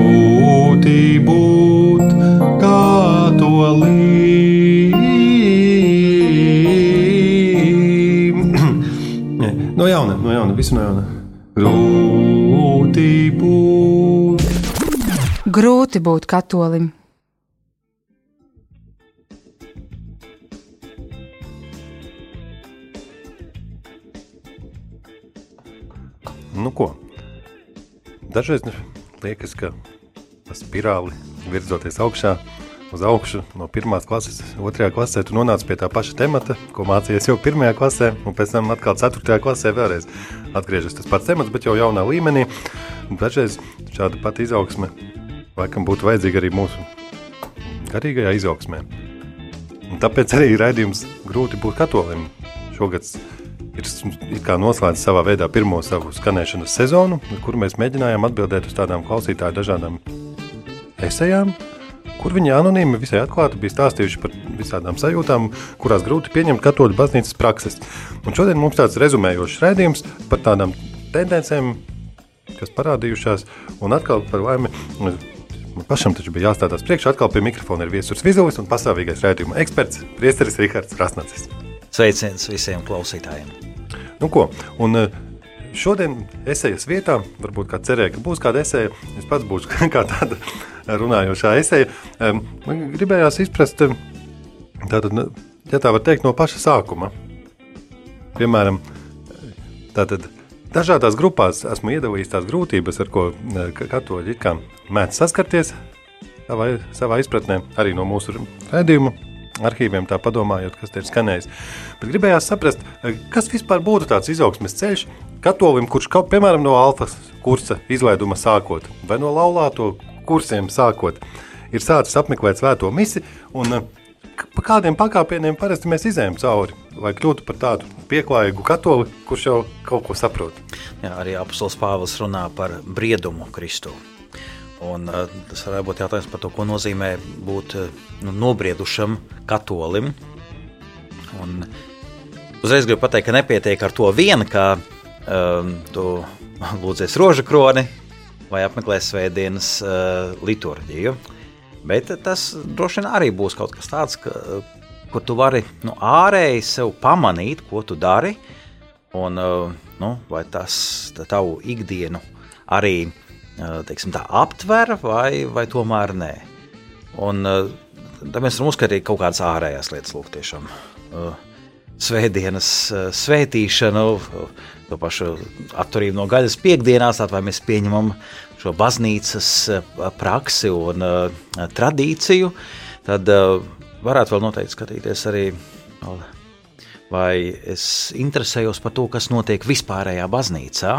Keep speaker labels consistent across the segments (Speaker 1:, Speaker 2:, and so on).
Speaker 1: grūti būt katolim. no jauna, no jauna, visu no jauna. Grūti būt.
Speaker 2: Grūti būt katolim.
Speaker 1: Nu, ko? Dažreiz liekas, ka pa spirāli virzoties augšā, uz augšu no pirmās klases, otrajā klasē, tu nonāc pie tā paša temata, ko mācījies jau pirmajā klasē, un pēc tam atkal ceturtajā klasē vēlreiz atgriežas tas pats temats, bet jau jaunā līmenī. Dažreiz šāda pati izaugsme laikam būtu vajadzīga arī mūsu garīgajā izaugsmē. Un tāpēc arī raidījums grūti būt katolim. Šogad ir it kā noslēdz savā veidā pirmo savu skanēšanas sezonu, kur mēs mēģinājām atbildēt uz tādām klausītāju dažādām esejām, kur viņi anonīmi visai atklāti bija stāstījuši par visādām sajūtām, kurās grūti pieņemt katoļu baznīcas prakses. Un šodien mums tāds rezumējošs raidījums par tādām tendencēm, kas parādījušās, un atkal par laimi Man pašam taču bija jāstādās priekšā. Atkal pie mikrofona ir viesus Vizulis un pastāvīgais raidījuma eksperts Priesteris Rihards Rasnacis.
Speaker 3: Sveiciens visiem klausītājiem!
Speaker 1: Nu ko, un eh, šodien esejas vietā, varbūt kā cerēja, ka būs kāda eseja, es pats būšu kā tāda runājošā eseja. Em, Man gribējās izprast, tātad, nu, ja tā var teikt, no paša sākuma. Piemēram, tātad dažādās grupās esmu iedalījis tās grūtības, ar ko eh, ka- katoļi it kā mēdz saskarties savā, savā izpratnē, arī no mūsu redzējuma arhīviem, tā padomājot, kas te ir skanējis. Bet gribējās saprast, eh, kas vispār būtu tāds izaugsmes ceļš katolim, kurš kaut, piemēram, no alfas kursa izlaiduma sākot, vai no laulāto kursiem sākot, ir sācis apmeklēt svēto misi, un eh, pa kādiem pakāpieniem parasti mēs izējām cauri, lai kļūtu par tādu pieklājīgu katoli, kurš jau kaut ko saprot.
Speaker 3: Jā, arī apustulis Pāvils runā par briedumu Kristu. Un, uh, tas varētu būt jautājums par to, ko nozīmē būt uh, nu, nobriedušam katolim. Un uzreiz gribu pateikt, ka nepietiek ar to vien, ka um, tu lūdzies rožu kroni vai apmeklēs svētdienas uh, liturģiju. Bet tas droši vien arī būs kaut kas tāds, ka, kur tu vari nu, ārēji sev pamanīt, ko tu dari, un uh, nu, vai tas tavu ikdienu arī uh, teiksim, tā, aptver, vai, vai tomēr nē. Un, uh, tad mēs varam uzskatīt kaut kādas ārējās lietas, lūk, tiešām. Svētdienas svētīšanu, to pašu atturību no gaļas piekdienās, vai mēs pieņemam šo baznīcas uh, praksi un uh, tradīciju, tad uh, varētu vēl noteikti skatīties arī, vai es interesējos par to, kas notiek vispārējā baznīcā,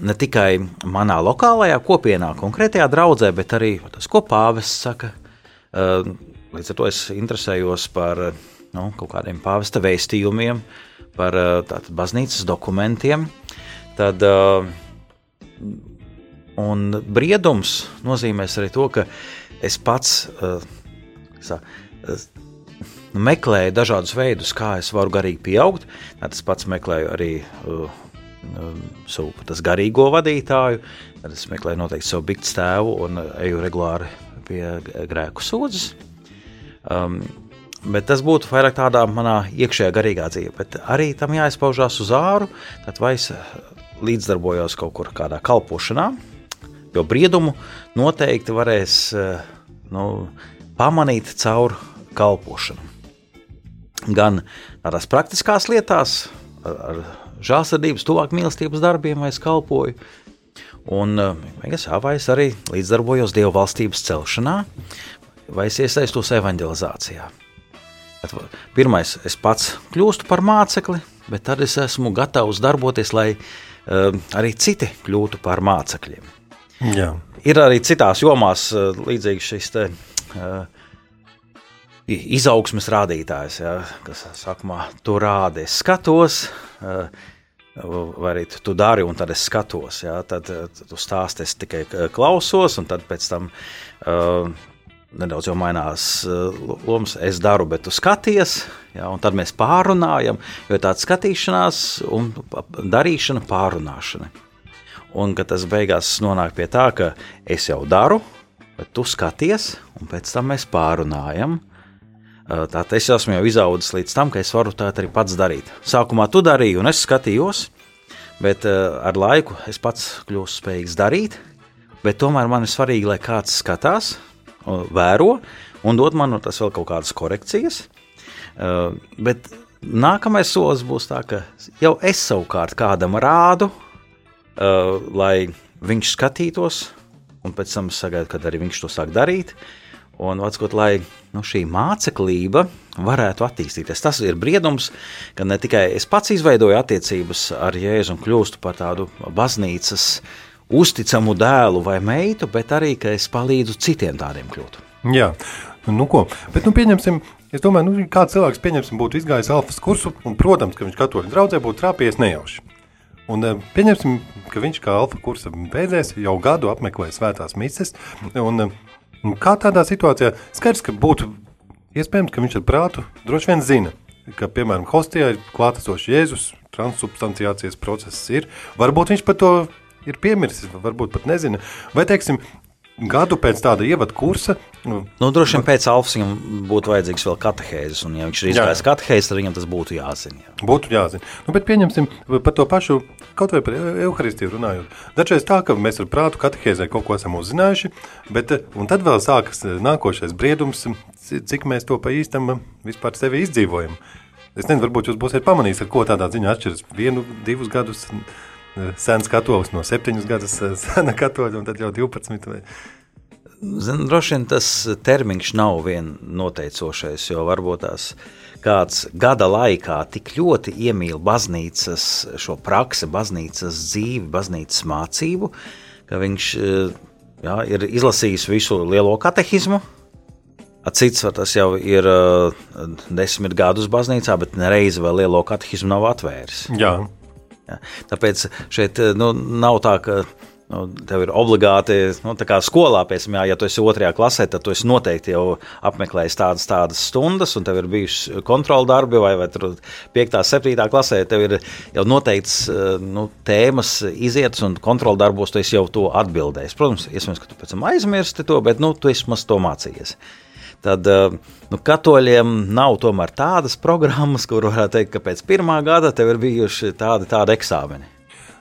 Speaker 3: ne tikai manā lokālajā kopienā, konkrētajā draudzē, bet arī tas, ko pāvests saka. Uh, Līdz ar to es interesējos par nu, kaut kādiem pāvesta vēstījumiem, par uh, tātad, baznīcas dokumentiem. Tad, uh, un briedums nozīmēs arī to, ka es pats uh, sā, meklēju dažādus veidus, kā es varu garīgi pieaugt. Tad es pats meklēju arī savu tas garīgo vadītāju, tad es meklēju noteikti savu bikts tēvu un eju regulāri pie grēku sūdzes. Um, bet tas būtu vairāk tādā manā iekšējā garīgā dzīvē, bet arī tam jāizpaužās uz āru. Tad vai es līdzdarbojos kaut kur kādā kalpošanā, jo briedumu noteikti varēs eh, nu, pamanīt caur kalpošanu. Gan tādās praktiskās lietās, ar, žēlsirdības, tuvāk mīlestības darbiem, vai es kalpoju. Un jā, vai es arī līdzdarbojos Dieva valstības celšanā, vai es iesaistos evanģelizācijā. Pirmais, es pats kļūstu par mācekli, bet tad es esmu gatavs darboties, lai uh, arī citi kļūtu par mācekļiem.
Speaker 1: Jā.
Speaker 3: Ir arī citās jomās uh, līdzīgs šis te, uh, izaugsmes rādītājs, ja, kas sākumā tu rādi, es skatos, uh, vai arī tu dari, un tad es skatos. Ja, tad tu stāsti, es tikai klausos, un tad pēc tam uh, nedaudz jau mainās uh, lomas. Es daru, bet tu skaties, ja, un tad mēs pārunājam, jo tāda skatīšanās un darīšana, pārunāšana. un ka tas beigās nonāk pie tā, ka es jau daru, bet tu skaties, un pēc tam mēs pārunājam. Tātad es esmu jau izaudzis līdz tam, ka es varu tā arī pats darīt. Sākumā tu darīji, un es skatījos, bet ar laiku es pats kļūstu spējīgs darīt. Bet tomēr man ir svarīgi, lai kāds skatās, vēro un dod man tas vēl kaut kādas korekcijas. Bet nākamais solis būs tā, ka jau es savukārt kādam rādu, lai viņš skatītos, un pēc tam sagaidu, kad arī viņš to sāk darīt. Un, atskot, lai nu, šī māceklība varētu attīstīties. Tas ir briedums, ka ne tikai es pats izveidoju attiecības ar Jēzu un kļūstu par tādu baznīcas uzticamu dēlu vai meitu, bet arī, ka es palīdzu citiem tādiem kļūt.
Speaker 1: Jā, nu ko, bet nu pieņemsim, es domāju, nu kāds cilvēks, pieņemsim, būtu izgājis alfas kursu, un, protams, ka viņš katoļu draudzē būtu trāpījies nejauši. Un eh, pieņemsim, ka viņš kā alfa kursa beidzēs jau gadu apmeklē svētās mises, un eh, Un kā tādā situācijā skaidrs, ka būtu iespējams, ka viņš ar prātu droši vien zina, ka, piemēram, hostijā ir klātesošs Jēzus, transubstanciācijas process ir. Varbūt viņš par to ir piemirsis, varbūt pat nezina. Vai, teiksim, gadu pēc tāda ievada kursa.
Speaker 3: Nu, nu droši vien pēc alfas viņam būtu vajadzīgs vēl katehēzes, un ja viņš ir izgājis katehēzes, tad viņam tas būtu jāzina. Jā.
Speaker 1: Būtu jāzina. Nu, bet pieņemsim par to pašu, kaut vai par evaharistiju runājot. Dažreiz tā, ka mēs ar prātu katehēzē kaut ko esam uzzinājuši, bet un tad vēl sākas nākošais briedums, cik mēs to pa īstam vispār sevi izdzīvojam. Es nezinu, varbūt jūs būsiet pamanījis, ar ko tādā ziņā atšķiras vienu, divus gadus sens katolis no 7 gadus sena katoļa, un tad jau 12. Vai...
Speaker 3: Zin, droši vien tas termiņš nav vien noteicošais, jo varbūt tās kāds gada laikā tik ļoti iemīl baznīcas šo praksi, baznīcas dzīvi, baznīcas mācību, ka viņš jā, ir izlasījis visu lielo katehismu, Cits tas jau ir uh, desmit gadus baznīcā, bet nereizi vēl lielo katehismu nav atvēris.
Speaker 1: Jā.
Speaker 3: Ja? Tāpēc šeit eh, nu, nav tā, ka nu, tev ir obligāti, nu, tā kā skolā, piemēram, jā, ja tu esi otrajā klasē, tad tu noteikti jau apmeklējis tādas, tādas stundas, un tev ir bijuši kontrola darbi, vai, vai 5, 7 klasē, tev ir jau noteikts eh, nu, tēmas izietas, un kontrola darbos tu jau to atbildējis. Protams, iespējams, ka tu pēc tam aizmirsti to, bet nu, tu esi maz to mācījies tad eh, nu, katoļiem nav tomēr tādas programmas, kur varētu teikt, ka pēc pirmā gada tev ir bijuši tādi, tādi eksāmeni.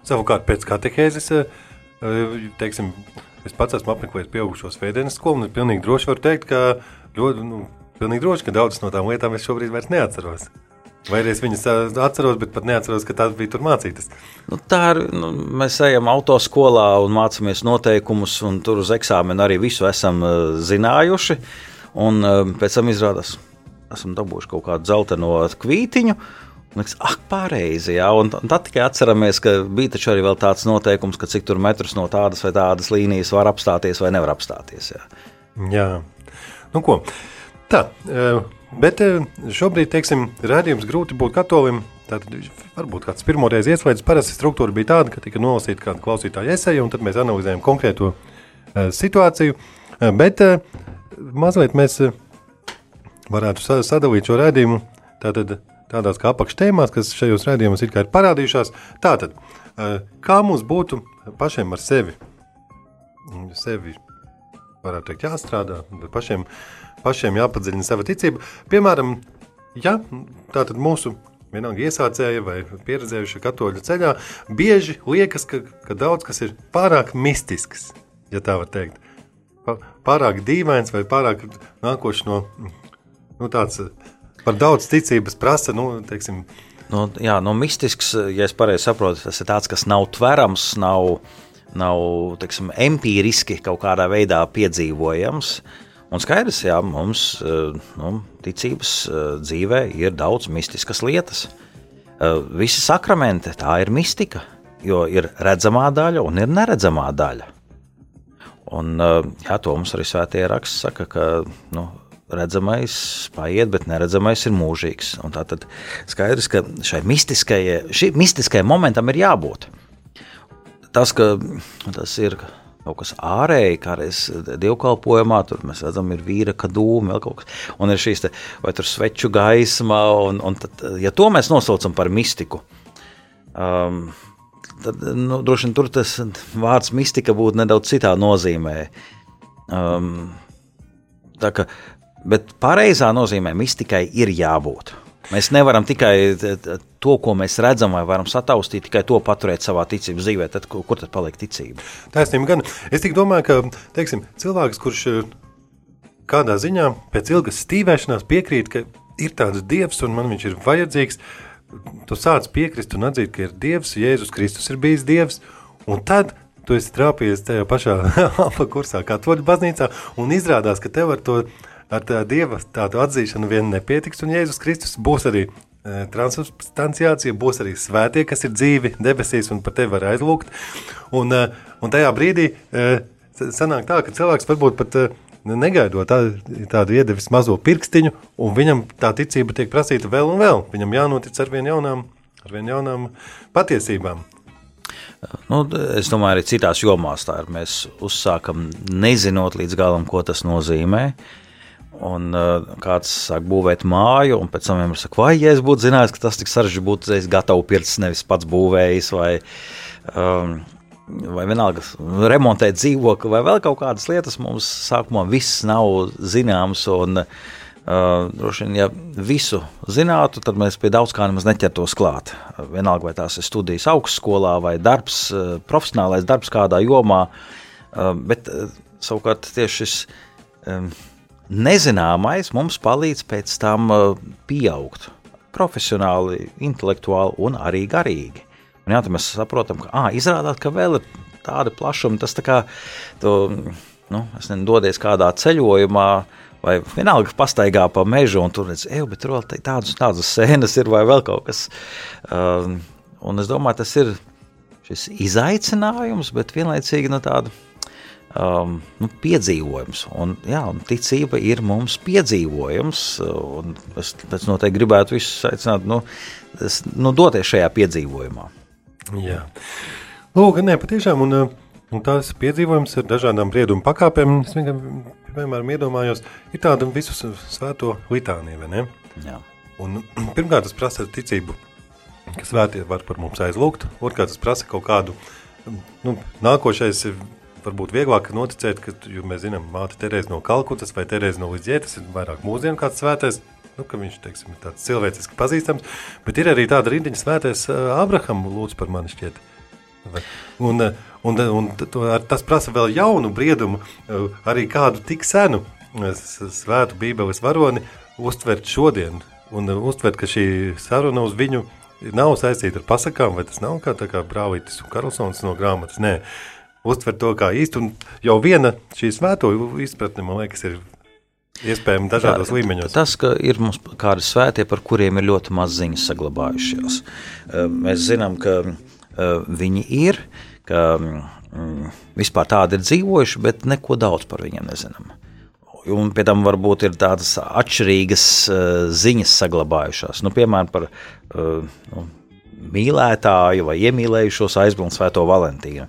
Speaker 1: Savukārt pēc katehēzes, eh, eh, teiksim, es pats esmu apmeklējis pieaugušos veidienas skolu, un es pilnīgi droši varu teikt, ka ļoti, nu, pilnīgi droši, ka daudzas no tām lietām es šobrīd vairs neatceros. Vai es viņas atceros, bet pat neatceros, ka tās bija tur mācītas.
Speaker 3: Nu, tā ir. Nu, mēs ejam autoskolā un mācāmies noteikumus, un tur uz eksāmena arī visu esam uh, zinājuši. Uh, Un um, pēc tam izrādās, esam dabūjuši kaut kādu zeltaino kvītiņu. Liekas, ah, pareizi. Jā, un tad tikai atceramies, ka bija arī tāds noteikums, ka cik tur metrus no tādas vai tādas līnijas var apstāties vai nevar apstāties. Jā,
Speaker 1: jā. nu ko. Tā, e, bet e, šobrīd, teiksim, redzējums grūti būt katolim. Tātad varbūt kāds pirmoreiz ieslēdzis. Parasti struktūra bija tāda, ka tika nolasīta kāda klausītāja esēja, un tad mēs analizējam konkrēto situāciju. Bet mazliet mēs eh, varētu sadalīt šo redzējumu tādās kā apakštēmās, kas šajos redzējumos ir, ir parādījušās. Tātad, eh, kā mums būtu pašiem ar sevi? Sevi varētu teikt, jāstrādā, bet pašiem, pašiem jāpadziļina sava ticība. Piemēram, ja tātad mūsu vienalga iesācēja vai pieredzējuši katoļu ceļā, bieži liekas, ka, ka daudz kas ir pārāk mistisks, ja tā var teikt pārāk dīvains vai pārāk nākošs no nu, tāds par daudz ticības prasa. Nu, teiksim,
Speaker 3: Nu, jā, nu, mistisks, ja es pareizi saprotu, tas ir tāds, kas nav tverams, nav, nav teiksim, empiriski kaut kādā veidā piedzīvojams. Un skaidrs, ka mums nu, ticības dzīvē ir daudz mistiskas lietas. Visi sakramenti tā ir mistika, jo ir redzamā daļa un ir neredzamā daļa. Un, eh, jā, to mums arī svētie raksts saka, ka nu, redzamais paiet, bet neredzamais ir mūžīgs. Un tā tad skaidrs, ka šai mistiskajai, mistiskajai momentam ir jābūt. Tas, ka tas ir kaut kas ārēji, kā reiz dievkalpojumā, tur mēs redzam, ir vīra kadūma, vēl kaut kas, un ir šīs te, vai tur sveču gaisma, un, un tad, ja to mēs nosaucam par mistiku, um, tad nu, droši vien tur tas vārds mistika būtu nedaudz citā nozīmē. Um, tā kā, bet pareizā nozīmē mistikai ir jābūt. Mēs nevaram tikai to, ko mēs redzam, vai varam sataustīt, tikai to paturēt savā ticības dzīvē. Tad, kur tad paliek ticība?
Speaker 1: Taisnība gan. Es domāju, ka teiksim, cilvēks, kurš kādā ziņā pēc ilgas stīvēšanās piekrīt, ka ir tāds dievs un man viņš ir vajadzīgs, tu sāc piekrist un atzīt, ka ir dievs, Jēzus Kristus ir bijis dievs, un tad tu esi trāpījies tajā pašā kursā, kā toļu baznīcā, un izrādās, ka tev ar to ar tā dieva tādu atzīšanu vien nepietiks, un Jēzus Kristus būs arī e, transubstanciācija, būs arī svētie, kas ir dzīvi debesīs un par tevi var aizlūgt, un, e, un tajā brīdī e, sanāk tā, ka cilvēks varbūt pat negaidot tā, tādu iedevis mazo pirkstiņu, un viņam tā ticība tiek prasīta vēl un vēl. Viņam jānotic ar vien jaunām, ar vien jaunām patiesībām.
Speaker 3: Nu, es domāju, arī citās jomās tā ir. Mēs uzsākam nezinot līdz galam, ko tas nozīmē. Un uh, kāds sāk būvēt māju, un pēc tam vienmēr saka, vai ja es būtu zinājis, ka tas tik sarežģīti būtu, es gatavs pirkt, nevis pats būvējis. Vai, um, vai vienalga remontēt dzīvokli, vai vēl kaut kādas lietas, mums sākumā viss nav zināms. Un, Uh, droši vien, ja visu zinātu, tad mēs pie daudz kā nemaz neķertos klāt. Vienalga, vai tās ir studijas augstskolā vai darbs, profesionālais darbs kādā jomā. Uh, bet uh, savukārt tieši šis um, nezināmais mums palīdz pēc tam pieaugt profesionāli, intelektuāli un arī garīgi. Un jā, mēs saprotam, ka ah, izrādās, ka vēl ir tāda plašuma. Tas tā kā tu, nu, nezinu, dodies kādā ceļojumā. Vai vienalga pastaigā pa mežu, un tur redz, ej, bet tur vēl tādas, tādas sēnes ir, vai vēl kaut kas. Um, un es domāju, tas ir šis izaicinājums, bet vienlaicīgi no nu, tāda um, nu, piedzīvojums. Un, jā, un ticība ir mums piedzīvojums. Es noteikti gribētu visus aicināt, nu, es, nu, doties šajā piedzīvojumā.
Speaker 1: Jā, Lūk, nē, patiešām, un, uh, un tās piedzīvojums ar dažādām briedumu pakāpēm, es vienkārši, piemēram, iedomājos, ir tāda visu svēto litānija, vai ne? Jā. Un pirmkārt, tas prasa ticību, ka svētie var par mums aizlūgt, otrkārt, tas prasa kaut kādu, nu, nākošais ir varbūt vieglāk noticēt, ka, jo mēs zinām, māte Terēza no Kalkutas vai Terēza no Lidzietas ir vairāk mūsdienu kāds svētais, nu, viņš teiksim, ir tāds cilvēciski pazīstams, bet ir arī tāda rindiņa svētais Abraham lūdz par mani šķiet. Un, un, un tas prasa vēl jaunu briedumu, arī kādu tik senu svētu bībeles varoni uztvert šodien. Un uztvert, ka šī saruna uz viņu nav saistīta ar pasakām, vai tas nav kā, kā Brāvītis un Karlsons no grāmatas, nē, uztvert to kā īstu, un jau viena šī svēto izpratne, man liekas, ir iespējami dažādos līmeņos.
Speaker 3: Tas, ka ir mums kādi svētie, par kuriem ir ļoti maz ziņas saglabājušās. Mēs zinām, ka viņi ir, ka mm, vispār tādi ir dzīvojuši, bet neko daudz par viņiem nezinām. Un pie tam varbūt ir tādas atšķirīgas uh, ziņas saglabājušās. Nu, piemēram, par uh, nu, mīlētāju vai iemīlējušos aizbildnu Svēto Valentīnu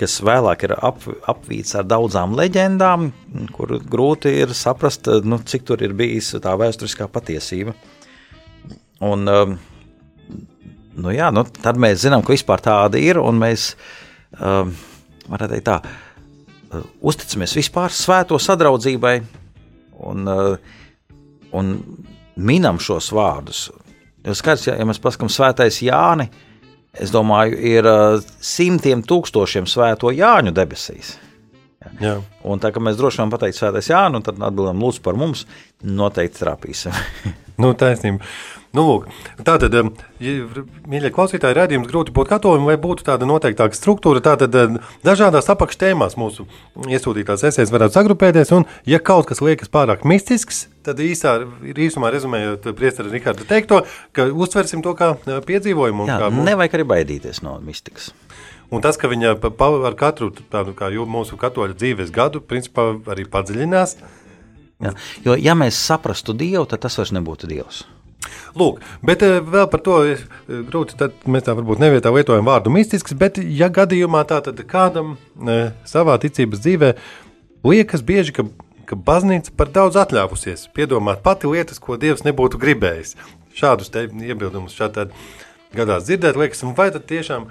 Speaker 3: kas vēlāk ir ap, apvīts ar daudzām leģendām, kur grūti ir saprast, nu, cik tur ir bijis tā vēsturiskā patiesība. Un, um, nu, jā, nu, tad mēs zinām, ka vispār tāda ir, un mēs um, varam teikt tā, uh, uzticamies vispār svēto sadraudzībai un, uh, un minam šos vārdus. Jo skaidrs, ja, ja mēs paskatām svētais Jāni, uh, es domāju, ir uh, simtiem tūkstošiem svēto Jāņu debesīs. Jā. Un tā kā mēs droši vien pateiksim svētais Jānis, tad atbildam lūdzu par mums, noteikti trāpīsim.
Speaker 1: nu, taisnība. Nu, lūk, tātad, um, ja, mīļie klausītāji, redzējums grūti būt katolim, vai būtu tāda noteiktāka struktūra. Tātad um, dažādās apakštēmās mūsu iesūtītās esejas varētu sagrupēties, un, ja kaut kas liekas pārāk mistisks, tad īsā, īsumā rezumējot priestara Rikārda teikto, ka uztversim to kā piedzīvojumu.
Speaker 3: Jā,
Speaker 1: kā
Speaker 3: mums... nevajag arī baidīties no mistikas.
Speaker 1: Un tas, ka viņa pa, pa, ar katru tādu kā mūsu katoļu dzīves gadu, principā arī padziļinās.
Speaker 3: Jā, jo, ja mēs saprastu Dievu, tad tas vairs nebūtu Dievs.
Speaker 1: Lūk, bet eh, vēl par to eh, grūti. Mēs tā varbūt nevietā lietojam vārdu mistisks, bet, ja gadījumā tā tad kādam eh, savā ticības dzīvē liekas bieži, ka, ka baznīca par daudz atļāvusies piedomāt pati lietas, ko Dievs nebūtu gribējis. Šādus iebildumus šādi gadās dzirdēt, liekas, vai tad tiešām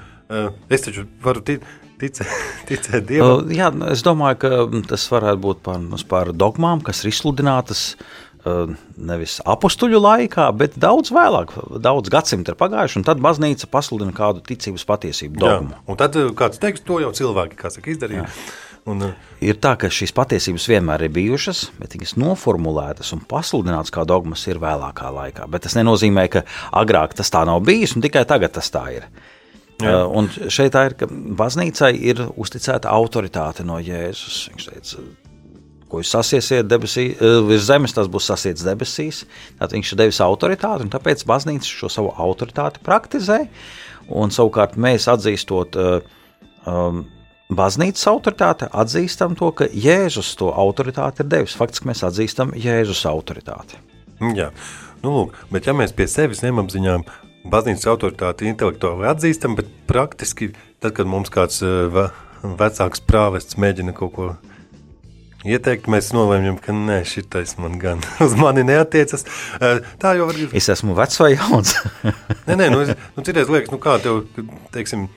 Speaker 1: es taču varu tic, ticēt, ticēt Dievam.
Speaker 3: Uh, jā, es domāju, ka tas varētu būt par, par dogmām, kas ir izsludinātas uh, nevis apstuļu laikā, bet daudz vēlāk, daudz gadsimtu ir pagājuši, un tad baznīca pasludina kādu ticības patiesību dogmu.
Speaker 1: Jā, un tad uh, kāds teiks, to jau cilvēki saka, izdarīja. Un, uh,
Speaker 3: ir tā, ka šīs patiesības vienmēr ir bijušas, bet viņas noformulētas un pasludinātas kā dogmas ir vēlākā laikā. Bet tas nenozīmē, ka agrāk tas tā nav bijis un tikai tagad tas tā ir. Uh, un šeit tā ir, ka baznīcai ir uzticēta autoritāte no Jēzus. Viņš teica, ko jūs sasiesiet debesī, uh, virs zemes, tas būs sasiets debesīs. Tad viņš ir devis autoritāti, un tāpēc baznīca šo savu autoritāti praktizē. Un savukārt mēs atzīstot uh, um, baznīcas autoritāti, atzīstam to, ka Jēzus to autoritāti ir devis. Faktiski mēs atzīstam Jēzus autoritāti.
Speaker 1: Jā, nu, lūk, bet ja mēs pie sevis nemapziņām baznīcas autoritāti intelektuāli atzīstam, bet praktiski, tad, kad mums kāds eh, vecāks prāvests mēģina kaut ko ieteikt, mēs nolēmjam, ka nē, šitais man gan uz mani neatiecas. Eh, tā jau var būt.
Speaker 3: Es esmu vecs vai jauns?
Speaker 1: nē, nē, nu, es, nu citreiz liekas, nu kā tev, teiksim,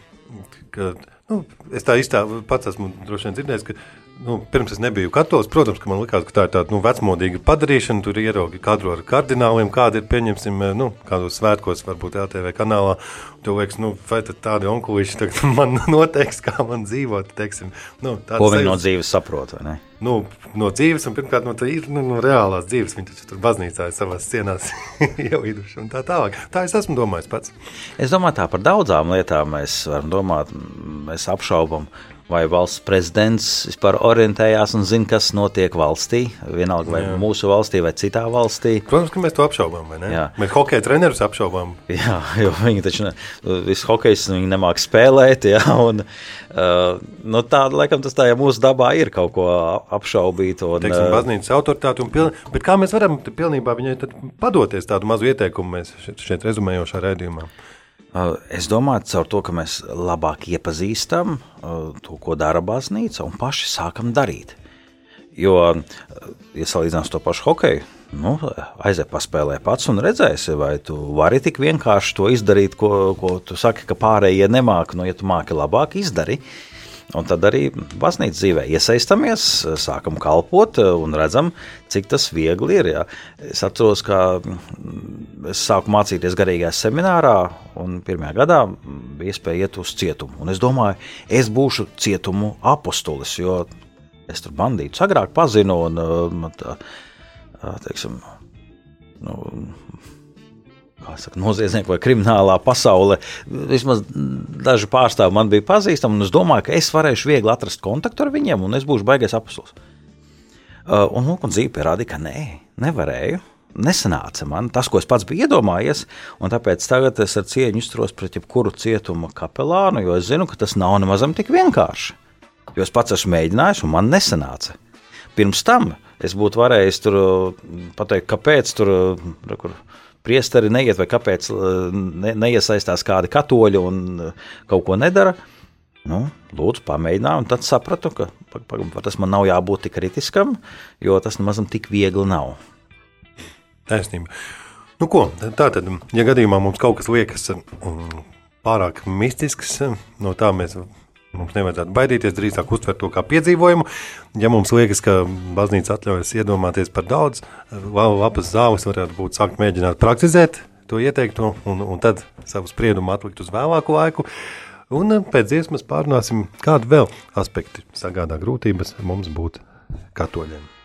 Speaker 1: ka, nu, es tā īstā pats esmu droši vien dzirdējis, ka nu, pirms es nebiju katolis, protams, ka man likās, ka tā ir tāda nu, vecmodīga padarīšana. Tur ieraugi kadru ar kardināliem, kāda ir pieņemsim, eh, nu, kādos svētkos, varbūt LTV kanālā. Tu liekas, nu, vai tādi onkulīši man noteiks, kā man dzīvot. Teiksim, nu,
Speaker 3: Ko viņi no dzīves saprot?
Speaker 1: Nu, no dzīves, un pirmkārt no, tā, nu, no reālās dzīves. Viņi taču tur baznīcā ir savās cienās jau iduši un tā tālāk. Tā es esmu domājis pats.
Speaker 3: Es domāju, tā par daudzām lietām mēs varam domāt, mēs apšaubam vai valsts prezidents vispār orientējās un zina, kas notiek valstī, vienalga vai Jā. mūsu valstī vai citā valstī.
Speaker 1: Protams, ka mēs to apšaubām, vai ne? Jā. Mēs hokeja trenerus apšaubām.
Speaker 3: Jā, jo viņi taču ne, visu hokejs viņi nemāk spēlēt, jā, un uh, nu, tāda, laikam, tas tā, ja mūsu dabā ir kaut ko apšaubīt. Un,
Speaker 1: Teiksim, uh, baznīcas autoritāti un piln... bet kā mēs varam pilnībā viņai padoties tādu mazu ieteikumu mēs šeit, šeit rezumējošā rēdījumā?
Speaker 3: Es domāju, caur to, ka mēs labāk iepazīstam to, ko dara baznīca, un paši sākam darīt. Jo, ja salīdzinām to pašu hokeju, nu, aiziet paspēlē pats un redzēsi, vai tu vari tik vienkārši to izdarīt, ko, ko tu saki, ka pārējie nemāki. Nu, ja tu māki labāk, izdari. Un tad arī baznīcas dzīvē iesaistamies, sākam kalpot un redzam, cik tas viegli ir. Jā. Es atceros, ka es sāku mācīties garīgajā seminārā, un pirmajā gadā bija iespēja iet uz cietumu. Un es domāju, es būšu cietumu apustulis, jo es tur bandītus agrāk pazinu. Un, tā, teiksim, nu, saka, noziedznieku vai kriminālā pasaulē. Vismaz daži pārstāvji man bija pazīstami, un es domāju, ka es varēšu viegli atrast kontaktu ar viņiem, un es būšu baigais apustulis. Uh, un, nu, un dzīve pierādīja, ka nē, nevarēju. Nesanāca man tas, ko es pats biju iedomājies, un tāpēc tagad es ar cieņu izturos pret jebkuru cietuma kapelānu, jo es zinu, ka tas nav nemaz tik vienkārši. Jo es pats esmu mēģinājis, un man nesanāca. Pirms tam es būtu varējis tur pateikt, kāpēc tur kur, priesteri neiet, vai kāpēc eh, ne, neiesaistās kādi katoļi un eh, kaut ko nedara. Nu, lūdzu, pamēģināju, un tad sapratu, ka pa, pa, tas man nav jābūt tik kritiskam, jo tas nemaz tik viegli nav.
Speaker 1: Taisnība. Nu, ko, tā tad, ja gadījumā mums kaut kas liekas mm, pārāk mistisks, no tā mēs Mums nevajadzētu baidīties, drīzāk uztvert to kā piedzīvojumu. Ja mums liekas, ka baznīca atļaujas iedomāties par daudz, labas zāles varētu būt sākt mēģināt praktizēt to ieteikto, un, un tad savu spriedumu atlikt uz vēlāku laiku. Un pēc dziesmas pārunāsim, kādu vēl aspektu sagādā grūtības mums būt katoļiem.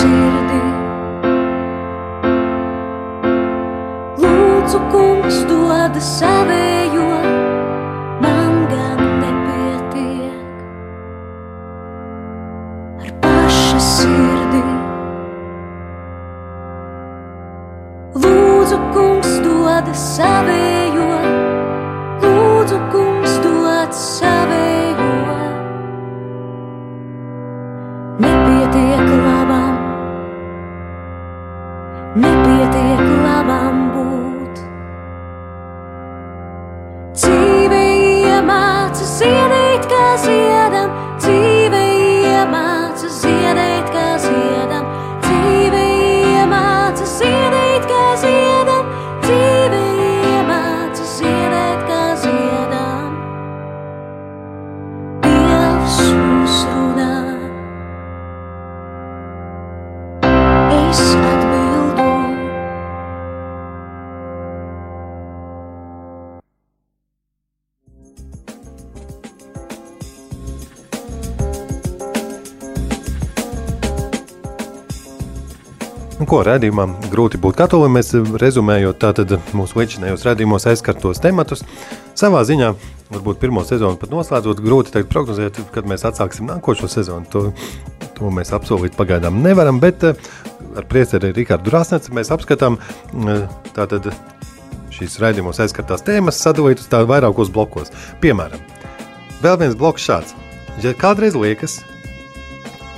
Speaker 1: sirdī. Lūdzu, kungs, dodas. Ko redzējumā grūti būt katolim. Mēs rezumējot tātad mūsu līdzinējos redzējumos aizskartos tematus. Savā ziņā, varbūt pirmo sezonu pat noslēdzot, grūti teikt prognozēt, kad mēs atsāksim nākošo sezonu. To, to mēs apsolīt pagaidām nevaram, bet eh, ar prieceri Rikārdu Rāsneci mēs apskatām eh, tātad šīs redzējumos aizskartās tēmas sadalīt uz tādu vairākos blokos. Piemēram, vēl viens bloks šāds. Ja kādreiz liekas,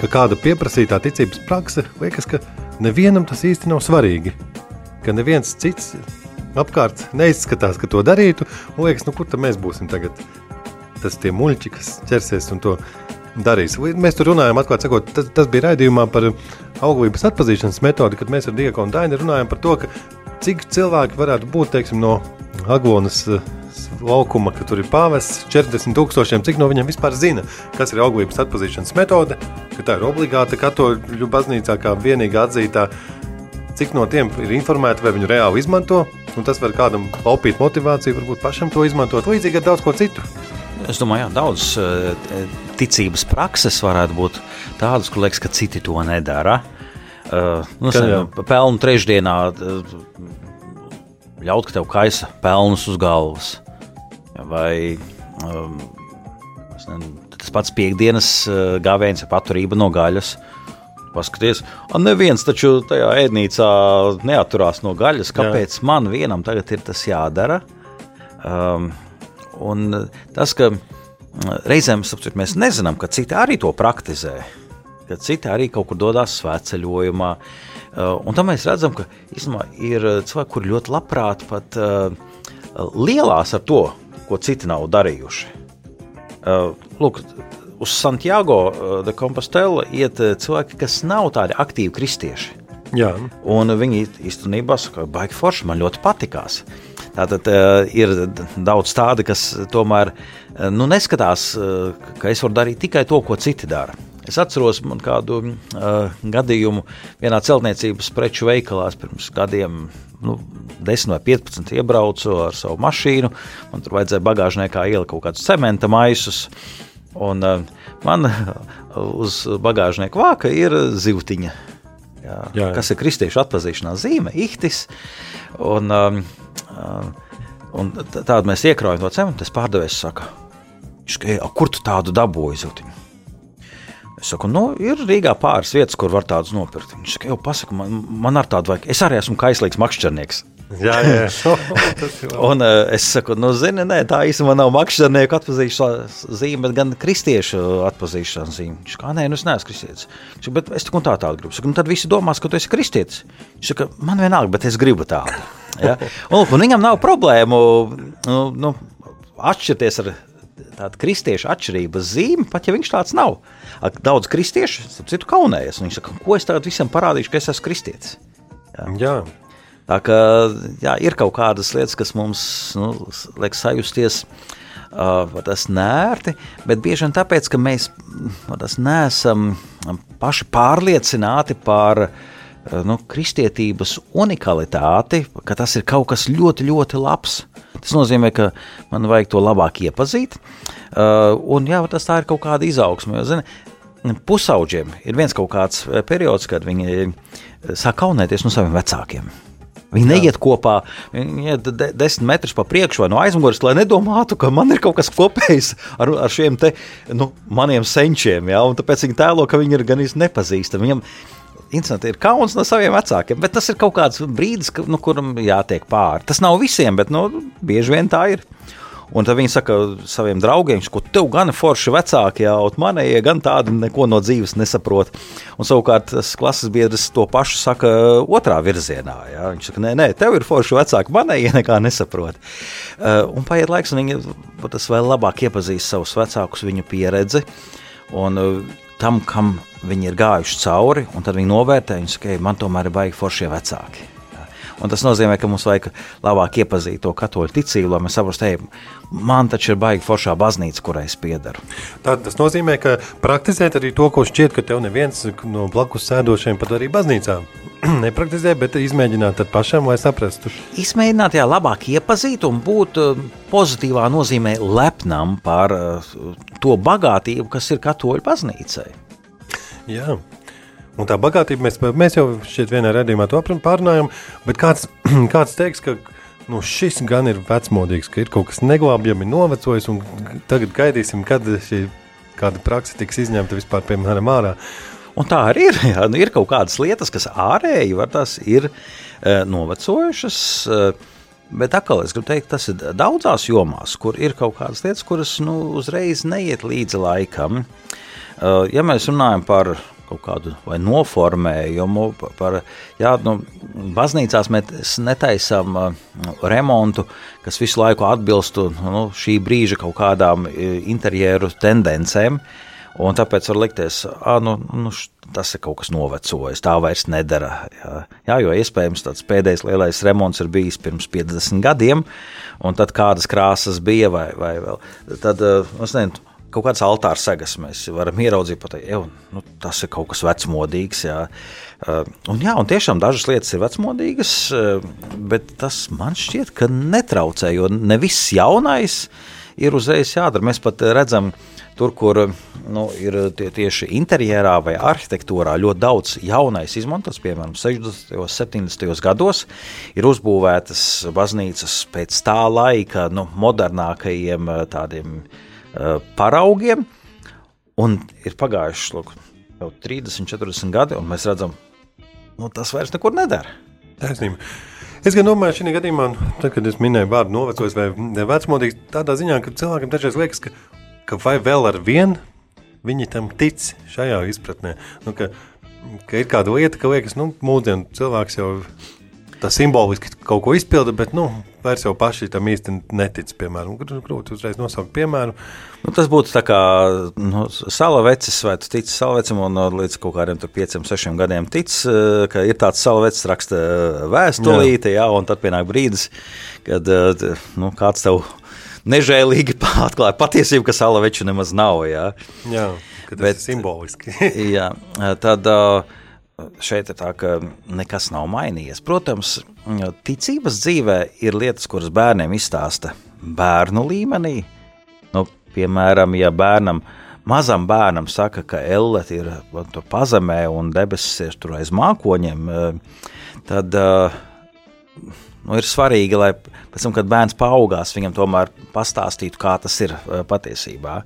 Speaker 1: ka kāda pieprasītā ticības prakse liekas, ka nevienam tas īsti nav svarīgi. Ka neviens cits apkārt neizskatās, ka to darītu. Man liekas, nu, kur tad mēs būsim tagad? Tas tie muļķi, kas ķersies un to darīs. Mēs tur runājam, atklāti sakot, tas, tas bija raidījumā par auglības atpazīšanas metodi, kad mēs ar Diegonu Daini runājam par to, ka cik cilvēki varētu būt teiksim, no Aglonas laukuma, ka tur ir pāvests 40 tūkstošiem, cik no viņiem vispār zina, kas ir auglības atpazīšanas metode, ka tā ir obligāta katoļu baznīcā kā vienīgā atzītā, cik no tiem ir informēti vai viņu reāli izmanto, un tas var kādam laupīt motivāciju, varbūt pašam to izmantot, līdzīgi ar daudz ko citu.
Speaker 3: Es domāju, ka daudz eh, ticības prakses varētu būt tādas, kur liekas, ka citi to nedara. Uh, nu, pelnu trešdienā uh, ļaut, ka tev kaisa pelnus uz galvas. Vai um, nezinu, tas pats piekdienas uh, gājiens ir paturība no gaļas. Paskaties, un neviens taču tajā ēdnīcā neaturās no gaļas. Kāpēc Jā. man vienam tagad ir tas jādara? Um, un tas, ka reizēm sapcīt, mēs nezinām, ka citi arī to praktizē, ka citi arī kaut kur dodas svētceļojumā. Uh, un tam mēs redzam, ka īstenībā ir cilvēki, kuri ļoti labprāt pat uh, lielās ar to, ko citi nav darījuši. Uh, lūk, uz Santiago uh, de Compostela iet uh, cilvēki, kas nav tādi aktīvi kristieši.
Speaker 1: Jā.
Speaker 3: Un viņi īstenībā saka, baigi forši, man ļoti patikās. Tātad uh, ir daudz tādu, kas tomēr uh, nu, neskatās, uh, ka es varu darīt tikai to, ko citi dara. Es atceros kādu uh, gadījumu vienā celtniecības preču veikalā pirms gadiem, nu, 10 vai 15 iebraucu ar savu mašīnu. Man tur vajadzēja bagāžniekā ielikt kaut kādus cementa maisus. Un, uh, man uz bagāžnieka vāka ir zivtiņa, jā, jā, jā. kas ir kristiešu atpazīšanās zīme, ihtis. Un, um, uh, un tādu mēs iekrājam no cementu. Tas pārdevējs saka, kur tu tādu dabūji zivtiņu? Es saku, nu, ir Rīgā pāris vietas, kur var tādus nopirkt. Viņš saka, jau pasaka, man, man ar tādu vajag. Es arī esmu kaislīgs makšķernieks.
Speaker 1: Jā, jā.
Speaker 3: un uh, es saku, nu, zini, nē, tā īstenībā nav makšķernieku atpazīšanas zīme, bet gan kristiešu atpazīšanas zīme. Viņš saka, nē, nu es neesmu kristietis. Saka, bet es tik un tā tādu gribu. Saka, nu, tad visi domās, ka tu esi kristietis. Viņš saka, man vienalga, bet es gribu tādu. Ja? Un, un viņam nav problēmu nu, nu, atšķirties ar tādu kristiešu atšķirības zīmi, pat ja viņš tāds nav. Daudz kristiešu, citu, kaunējas. Viņš saka, ko es tagad visam parādīšu, ka es esmu kristietis.
Speaker 1: Jā. jā.
Speaker 3: Tā kā jā, ir kaut kādas lietas, kas mums nu, liek sajusties. Uh, tas nērti, bet bieži vien tāpēc, ka mēs neesam paši pārliecināti par nu, kristietības unikalitāti, ka tas ir kaut kas ļoti, ļoti labs. Tas nozīmē, ka man vajag to labāk iepazīt. Uh, un jā, tas tā ir kaut kāda izaugsme. Jo, zini, pusauģiem ir viens kaut kāds periods, kad viņi sāk kaunēties no saviem vecākiem. Viņi Jā. neiet kopā, viņi iet de, desmit metrus pa priekšu vai no aizmugures, lai nedomātu, ka man ir kaut kas kopējs ar, ar šiem te, nu, maniem senčiem. Ja? Tāpēc viņi tēlo, ka viņi ir gan īsti nepazīstami. Viņam interesanti, ir kauns no saviem vecākiem, bet tas ir kaut kāds brīdis, ka, nu, kuram jātiek pāri. Tas nav visiem, bet nu, bieži vien tā ir. Un tad viņi saka saviem draugiem, ka tev gan forši vecāki, jau manējie gan tādi neko no dzīves nesaprot. Un savukārt tas klases biedrs to pašu saka otrā virzienā. Ja? Viņš saka, nē, nē, tev ir forši vecāki, manējie nekā nesaprot. Uh, un paiet laiks, un viņi tas vēl labāk iepazīst savus vecākus, viņu pieredzi. Un, uh, tam, kam viņi ir gājuši cauri, un tad viņi novērtē, viņi saka, man tomēr ir baigi foršie vecāki. Un tas nozīmē, ka mums vajag labāk iepazīt to katoļu ticību, lai mēs saprastu, ka man taču ir baigi foršā baznīca, kurai es piedaru.
Speaker 1: Tā, tas nozīmē, ka praktizēt arī to, ko šķiet, ka tev neviens no blakus sēdošiem pat arī baznīcā nepraktizē, bet izmēģināt pašam, lai saprastu.
Speaker 3: Izmēģināt, jā, labāk iepazīt un būt uh, pozitīvā nozīmē lepnam par uh, to bagātību, kas ir katoļu baznīcai.
Speaker 1: Jā. Un tā bagātība, mēs, mēs jau šeit vienā redzījumā to pārunājam, bet kāds, kāds teiks, ka nu, šis gan ir vecmodīgs, ka ir kaut kas neglābjami novecojis, un tagad gaidīsim, kad šī kāda praksa tiks izņemta vispār, piemēram, ārā.
Speaker 3: Un tā arī ir. Jā, nu, ir kaut kādas lietas, kas ārēji var tās ir e, novecojušas. E, Bet atkal es gribu teikt, tas ir daudzās jomās, kur ir kaut kādas lietas, kuras nu, uzreiz neiet līdzi laikam. Uh, ja mēs runājam par kaut kādu noformējumu, par jā, nu, baznīcās mēs netaisām uh, remontu, kas visu laiku atbilstu nu, šī brīža kaut kādām uh, interjeru tendencēm. Un tāpēc var likties, ka nu, nu, tas ir kaut kas novecojis, tā vairs nedara. Jā, jā jo iespējams tāds pēdējais lielais remonts ir bijis pirms 50 gadiem, un tad kādas krāsas bija vai, vai vēl. Tad, es nezinu, kaut kādas altāra segas mēs varam ieraudzīt, pateikt, nu, tas ir kaut kas vecmodīgs. Jā. Un, jā, un tiešām dažas lietas ir vecmodīgas, bet tas man šķiet, ka netraucē, jo ne viss jaunais ir uzreiz jādara. Mēs pat redzam, Tur, kur nu, ir tie, tieši interjerā vai arhitektūrā ļoti daudz jaunais izmantots, piemēram, 60. un 70. gados, ir uzbūvētas baznīcas pēc tā laika nu, modernākajiem eh, tādiem uh, paraugiem, un ir pagājuši lūk, jau 30, 40 gadi, un mēs redzam, nu, tas vairs nekur nedara.
Speaker 1: Taisnība. Es gan domāju, šī gadījumā, tad, kad es minēju vārdu novecojis vai vecmodīgs, tādā ziņā, ka cilvēkam dažreiz liekas, ka ka vai vēl ar vienu viņi tam tic šajā izpratnē. Nu, ka, ka ir kāda lieta, ka liekas, nu, mūsdienu cilvēks jau tā simboliski kaut ko izpilda, bet nu, vairs jau paši tam īsti netic. Piemēram, grūti uzreiz nosaukt piemēru.
Speaker 3: Nu, tas būtu tā kā nu, salavecis, vai tu tici salavecim, un līdz kaut kādiem pieciem, sešiem gadiem tic, eh, ka ir tāds salavecis raksta vēstulīte, jā. jā, un tad pienāk brīdis, kad nu, kāds tev nežēlīgi atklāja patiesību, ka salaveču nemaz nav. Jā,
Speaker 1: jā tas Bet, ir simboliski.
Speaker 3: jā, tad šeit ir tā, ka nekas nav mainījies. Protams, ticības dzīvē ir lietas, kuras bērniem izstāsta bērnu līmenī. Nu, piemēram, ja bērnam mazam bērnam saka, ka elle ir pazemē un debesis ir tur aiz mākoņiem, tad nu, ir svarīgi, lai pēc tam, kad bērns paaugās, viņam tomēr pastāstītu, kā tas ir eh, patiesībā.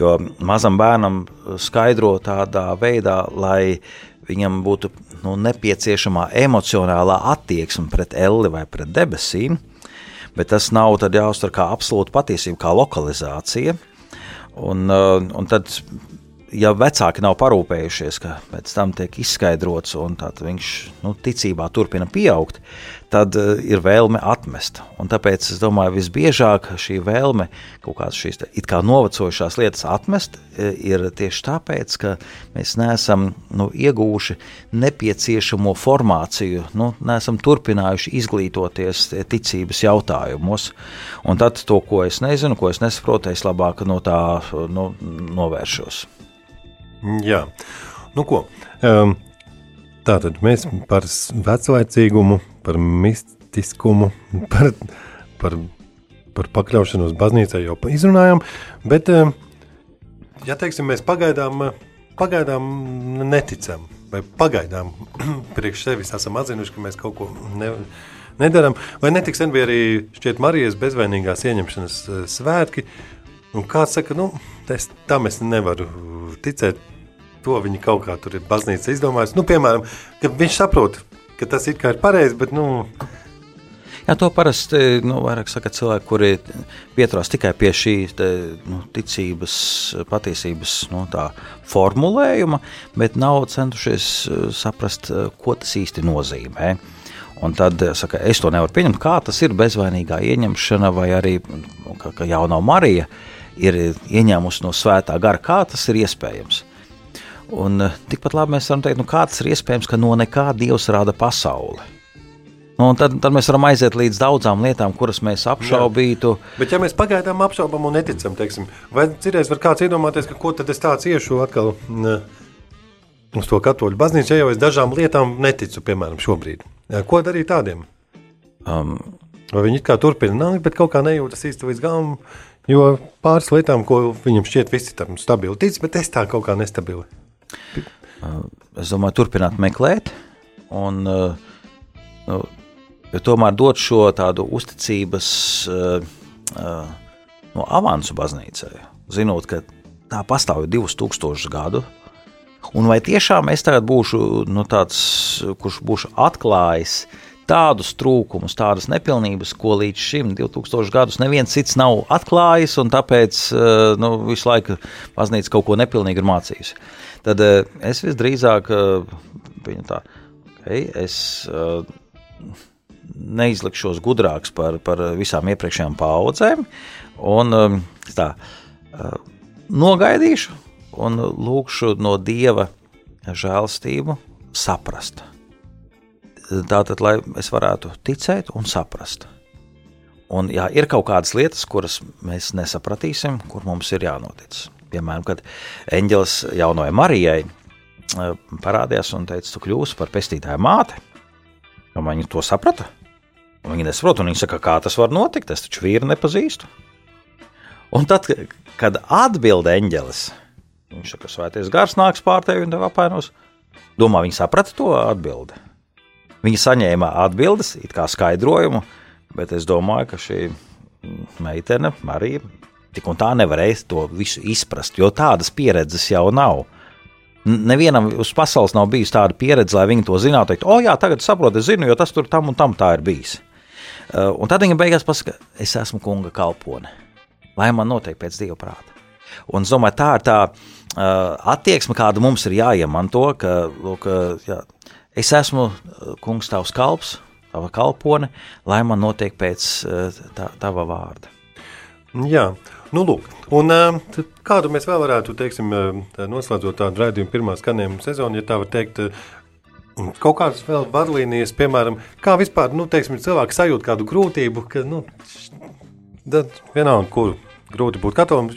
Speaker 3: Jo mazam bērnam skaidro tādā veidā, lai viņam būtu nu, nepieciešamā emocionālā attieksme pret elli vai pret debesīm, bet tas nav jāuztver kā absolūta patiesība, kā lokalizācija. Un, eh, un tad ja vecāki nav parūpējušies, ka pēc tam tiek izskaidrots un viņš nu, ticībā turpina pieaugt, tad uh, ir vēlme atmest. Un tāpēc es domāju, visbiežāk šī vēlme kaut kādas šīs it kā novecojušās lietas atmest uh, ir tieši tāpēc, ka mēs neesam nu, iegūši nepieciešamo formāciju, nu, neesam turpinājuši izglītoties ticības jautājumos. Un tad to, ko es nezinu, ko es nesaprotu, es labāk no tā nu, novēršos.
Speaker 1: Jā, nu ko. Um, tātad mēs par veclaicīgumu, par mistiskumu, par, par, par pakļaušanos baznīcai jau izrunājām, bet, ja teiksim, mēs pagaidām, pagaidām neticam, vai pagaidām priekš sevis esam atzinuši, ka mēs kaut ko ne, nedaram, vai netiks NBA arī šķiet Marijas bezvainīgās ieņemšanas uh, svētki, un kāds saka, nu, es, tam es nevaru ticēt, to viņi kaut kā tur ir baznīca izdomājusi. Nu, piemēram, viņš saprot, ka tas ir pareizi, bet. Nu,
Speaker 3: Jā, to parasti nu, saka cilvēki, kuri pieturās tikai pie šī te, nu, ticības, patiesības nu, formulējuma, bet nav centušies eh, saprast, eh, ko tas īsti nozīmē. Un tad eh, saka, es to nevaru pieņemt, kā tas ir bezvainīgā ieņemšana, vai arī nu, ka, ka jaunā Marija ir ieņēmusi no svētā gara, kā tas ir iespējams. Un eh, tikpat labi mēs varam teikt, nu, kāds ir iespējams, ka no nekā Dievs rada pasauli. Nu, tad, tad mēs varam aiziet līdz daudzām lietām, kuras mēs apšaubītu.
Speaker 1: Jā. Bet, ja mēs pagaidām apšaubām un neticam, teiksim, vai citreiz var kāds iedomāties, ka ko tad es tāds iešu atkal ne, uz to katoļu baznīcu, ja jau es dažām lietām neticu, piemēram, šobrīd. Ko darīt tādiem? Um, vai viņi kā turpina nākt, bet kaut kā nejūtas īsti līdz galam, jo pāris lietām, ko viņam šķiet visi tam stabili tic, bet es tā kaut kā nestabili.
Speaker 3: es domāju, turpināt meklēt, un nu, tomēr dot šo tādu uzticības no avansu baznīcai, zinot, ka tā pastāv jau 2000 gadu. Un vai tiešām es tagad būšu nu, tāds, kurš būšu atklājis tādus trūkumus, tādas nepilnības, ko līdz šim 2000 gadus neviens cits nav atklājis, un tāpēc nu, visu laiku baznīca kaut ko nepilnīgi ir mācījusi. Tad es visdrīzāk viņu tā, okay, es neizlikšos gudrāks par, par visām iepriekšējām paudzēm, un tā, nogaidīšu un lūkšu no Dieva žēlstību saprast. Tātad, lai es varētu ticēt un saprast. Un, jā, ir kaut kādas lietas, kuras mēs nesapratīsim, kur mums ir jānotic. Piemēram, kad eņģelis jaunajai Marijai eh, parādījās un teica, tu kļūsi par pestītāju māti. Un viņi to saprata. Un viņi nesaprot, un viņi saka, kā tas var notikt, es taču vīru nepazīstu. Un tad, kad atbild eņģelis, viņš saka, svētais gars nāks pār tevi un tev apainos. Domā, viņi saprata to atbildi. Viņi saņēma atbildes, it kā skaidrojumu, bet es domāju, ka šī meitene, Marija, tik un tā nevarēja to visu izprast, jo tādas pieredzes jau nav. Nevienam uz pasaules nav bijusi tāda pieredze, lai viņi to zinātu. Teikt, o, jā, tagad saprotu, es zinu, jo tas tur tam un tam tā ir bijis. Uh, un tad viņa beigās pasakā, es esmu kunga kalpone lai man notiek pēc dieva prāta. Un es domāju, tā ir tā uh, attieksme, kāda mums ir jāiemanto, ka lūk, jā, es esmu kungs tavs kalps, tava kalpone, lai man notiek pēc uh, tā, tava vārda.
Speaker 1: Jā, nu lūk, un uh, kādu mēs vēl varētu, teiksim, noslēdzot tādu raidījumu pirmā skanējuma sezonu, ja tā var teikt, Kaut kādas vēl vadlīnijas, piemēram, kā vispār, nu, teiksim, cilvēki sajūt kādu grūtību, ka, nu, vienalga, kuru grūti būt katolim.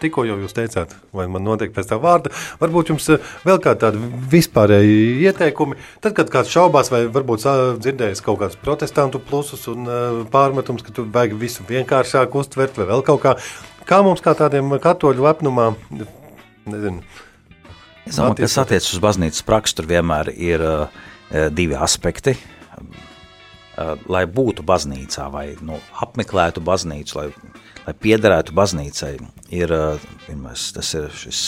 Speaker 1: Tikko jau jūs teicāt, vai man notiek pēc tā vārda. Varbūt jums eh, vēl kādi tādi vispārēji ieteikumi. Tad, kad kāds šaubās, vai varbūt dzirdējis kaut kādus protestantu plusus un eh, pārmetums, ka tu vajag visu vienkāršāk uztvert, vai vēl kaut kā. Kā mums, kā tādiem katoļu lepnumā, nezinu.
Speaker 3: Es domāju, kas attiecas uz baznīcas praksi, tur vienmēr ir uh, divi aspekti. Uh, lai būtu baznīcā, vai nu, apmeklētu baznīcu, lai lai piederētu baznīcai, ir pirmais, tas ir šis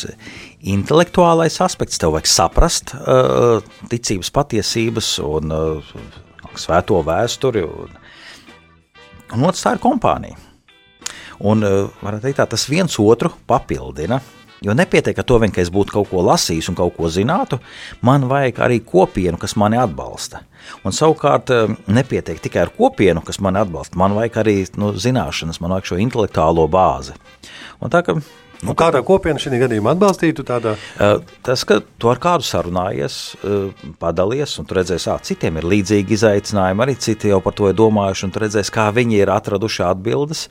Speaker 3: intelektuālais aspekts. Tev vajag saprast uh, ticības patiesības un uh, svēto vēsturi. Un, un otrs tā ir kompānija. Un, uh, teikt tā, tas viens otru papildina. Jo nepietiek ar to, vien, ka es būtu kaut ko lasījis un kaut ko zinātu, man vajag arī kopienu, kas mani atbalsta. Un savukārt eh, nepietiek tikai ar kopienu, kas mani atbalsta. Man vajag arī nu, zināšanas, man vajag šo intelektuālo bāzi. Un tā, ka,
Speaker 1: Nu, kādā kopienā šī gadījumā atbalstītu? Tādā?
Speaker 3: Uh, tas, ka tu ar kādu sarunājies, uh, padalies, un redzēsi, ka citiem ir līdzīgi izaicinājumi, arī citi jau par to ir domājuši, un redzēsi, kā viņi ir atraduši atbildes,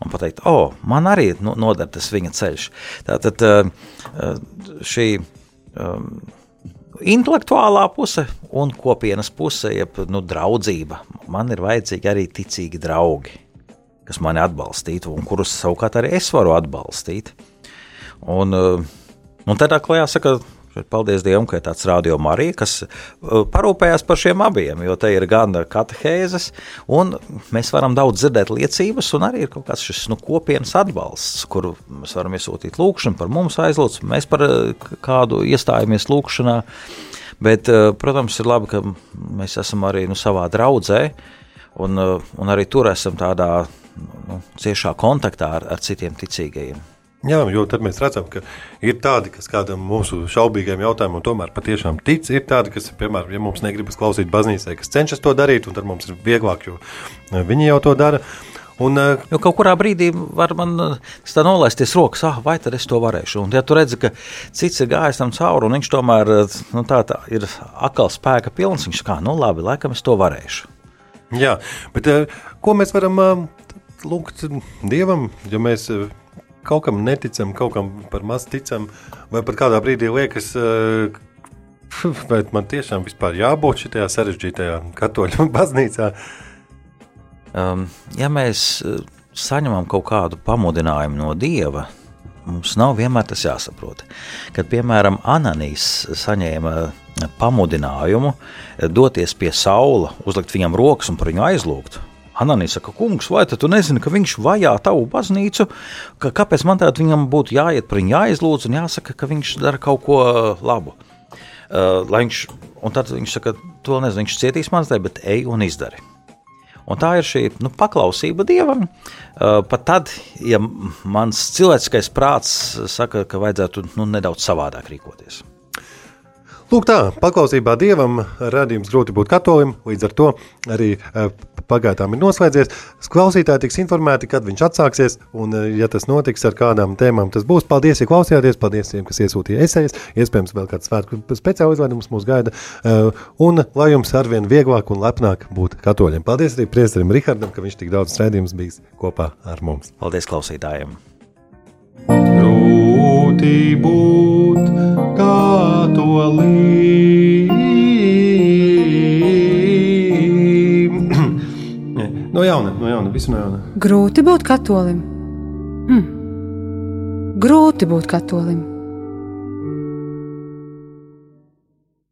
Speaker 3: un pateikt, o, oh, man arī nu, noder tas viņa ceļš. Tātad uh, šī. Um, intelektuālā puse un kopienas puse, jeb nu, draudzība. Man ir vajadzīgi arī ticīgi draugi, kas mani atbalstītu un kurus savukārt arī es varu atbalstīt. Un, eh, un tad atkal jāsaka, Paldies Dievam, ka ir tāds rādījums arī, kas eh, parūpējās par šiem abiem, jo te ir gan katehēzes, un mēs varam daudz dzirdēt liecības, un arī ir kaut kāds šis nu, kopienas atbalsts, kuru mēs varam iesūtīt lūkšanu par mums aizlūdz, mēs par eh, kādu iestājamies lūkšanā, bet, protams, ir labi, ka mēs esam arī nu, savā draudzē, un, un arī tur esam tādā nu, ciešā kontaktā ar, ar citiem ticīgajiem.
Speaker 1: Jā, jo tad mēs redzam, ka ir tādi, kas kādam mūsu šaubīgajam jautājumam tomēr patiešām tic. Ir tādi, kas, piemēram, ja mums negribas klausīt baznīcā, kas cenšas to darīt, un tad mums ir vieglāk, jo e, viņi jau to dara. Un, e,
Speaker 3: jo kaut kurā brīdī var man e, nolaisties rokas, ah, vai tad es to varēšu. Un, ja tu redzi, ka cits ir gājis tam cauri, un viņš tomēr nu, tā, tā, ir atkal spēka pilns, viņš kā, nu labi, laikam es to varēšu.
Speaker 1: Jā, bet ko mēs varam lūgt Dievam, ja mēs kaut kam neticam, kaut kam par maz ticam, vai pat kādā brīdī liekas, vai man tiešām vispār jābūt šajā sarežģītajā katoļu baznīcā.
Speaker 3: Um, ja mēs saņemam kaut kādu pamudinājumu no Dieva, mums nav vienmēr tas jāsaprot. Kad, piemēram, Ananīs saņēma pamudinājumu doties pie saula, uzlikt viņam rokas un par viņu aizlūgt, Ananīs saka, kungs, vai tu nezini, ka viņš vajā tavu baznīcu, ka kāpēc man tādā viņam būtu jāiet par viņu jāizlūdz un jāsaka, ka viņš dara kaut ko labu. Uh, viņš, un tad viņš saka, to nezinu, viņš cietīs manas dēļ, bet ej un izdari. Un tā ir šī nu, paklausība dievam. Uh, pat tad, ja mans cilvēciskais prāts saka, ka vajadzētu nu, nedaudz savādāk rīkoties.
Speaker 1: Lūk, tā paklausībā dievam radījums grūti būt katolim, līdz ar to arī uh, pagaidām ir noslēdzies. Klausītāji tiks informēti, kad viņš atsāksies, un, uh, ja tas notiks ar kādām tēmām, tas būs. Paldies, ja klausījāties, paldies tiem, kas iesūtīja esejas. Iespējams, vēl kāds svētku speciāls izlaidums mūs gaida. Uh, un lai jums arvien vieglāk un lepnāk būt katoļiem. Paldies arī priesterim Rihardam, ka viņš tik daudz raidījums bijis kopā ar mums.
Speaker 3: Paldies klausītājiem!
Speaker 1: Grūti būt katolim. no jauna, no jauna, visu no jauna.
Speaker 2: Grūti būt katolim. Hm. Grūti būt katolim.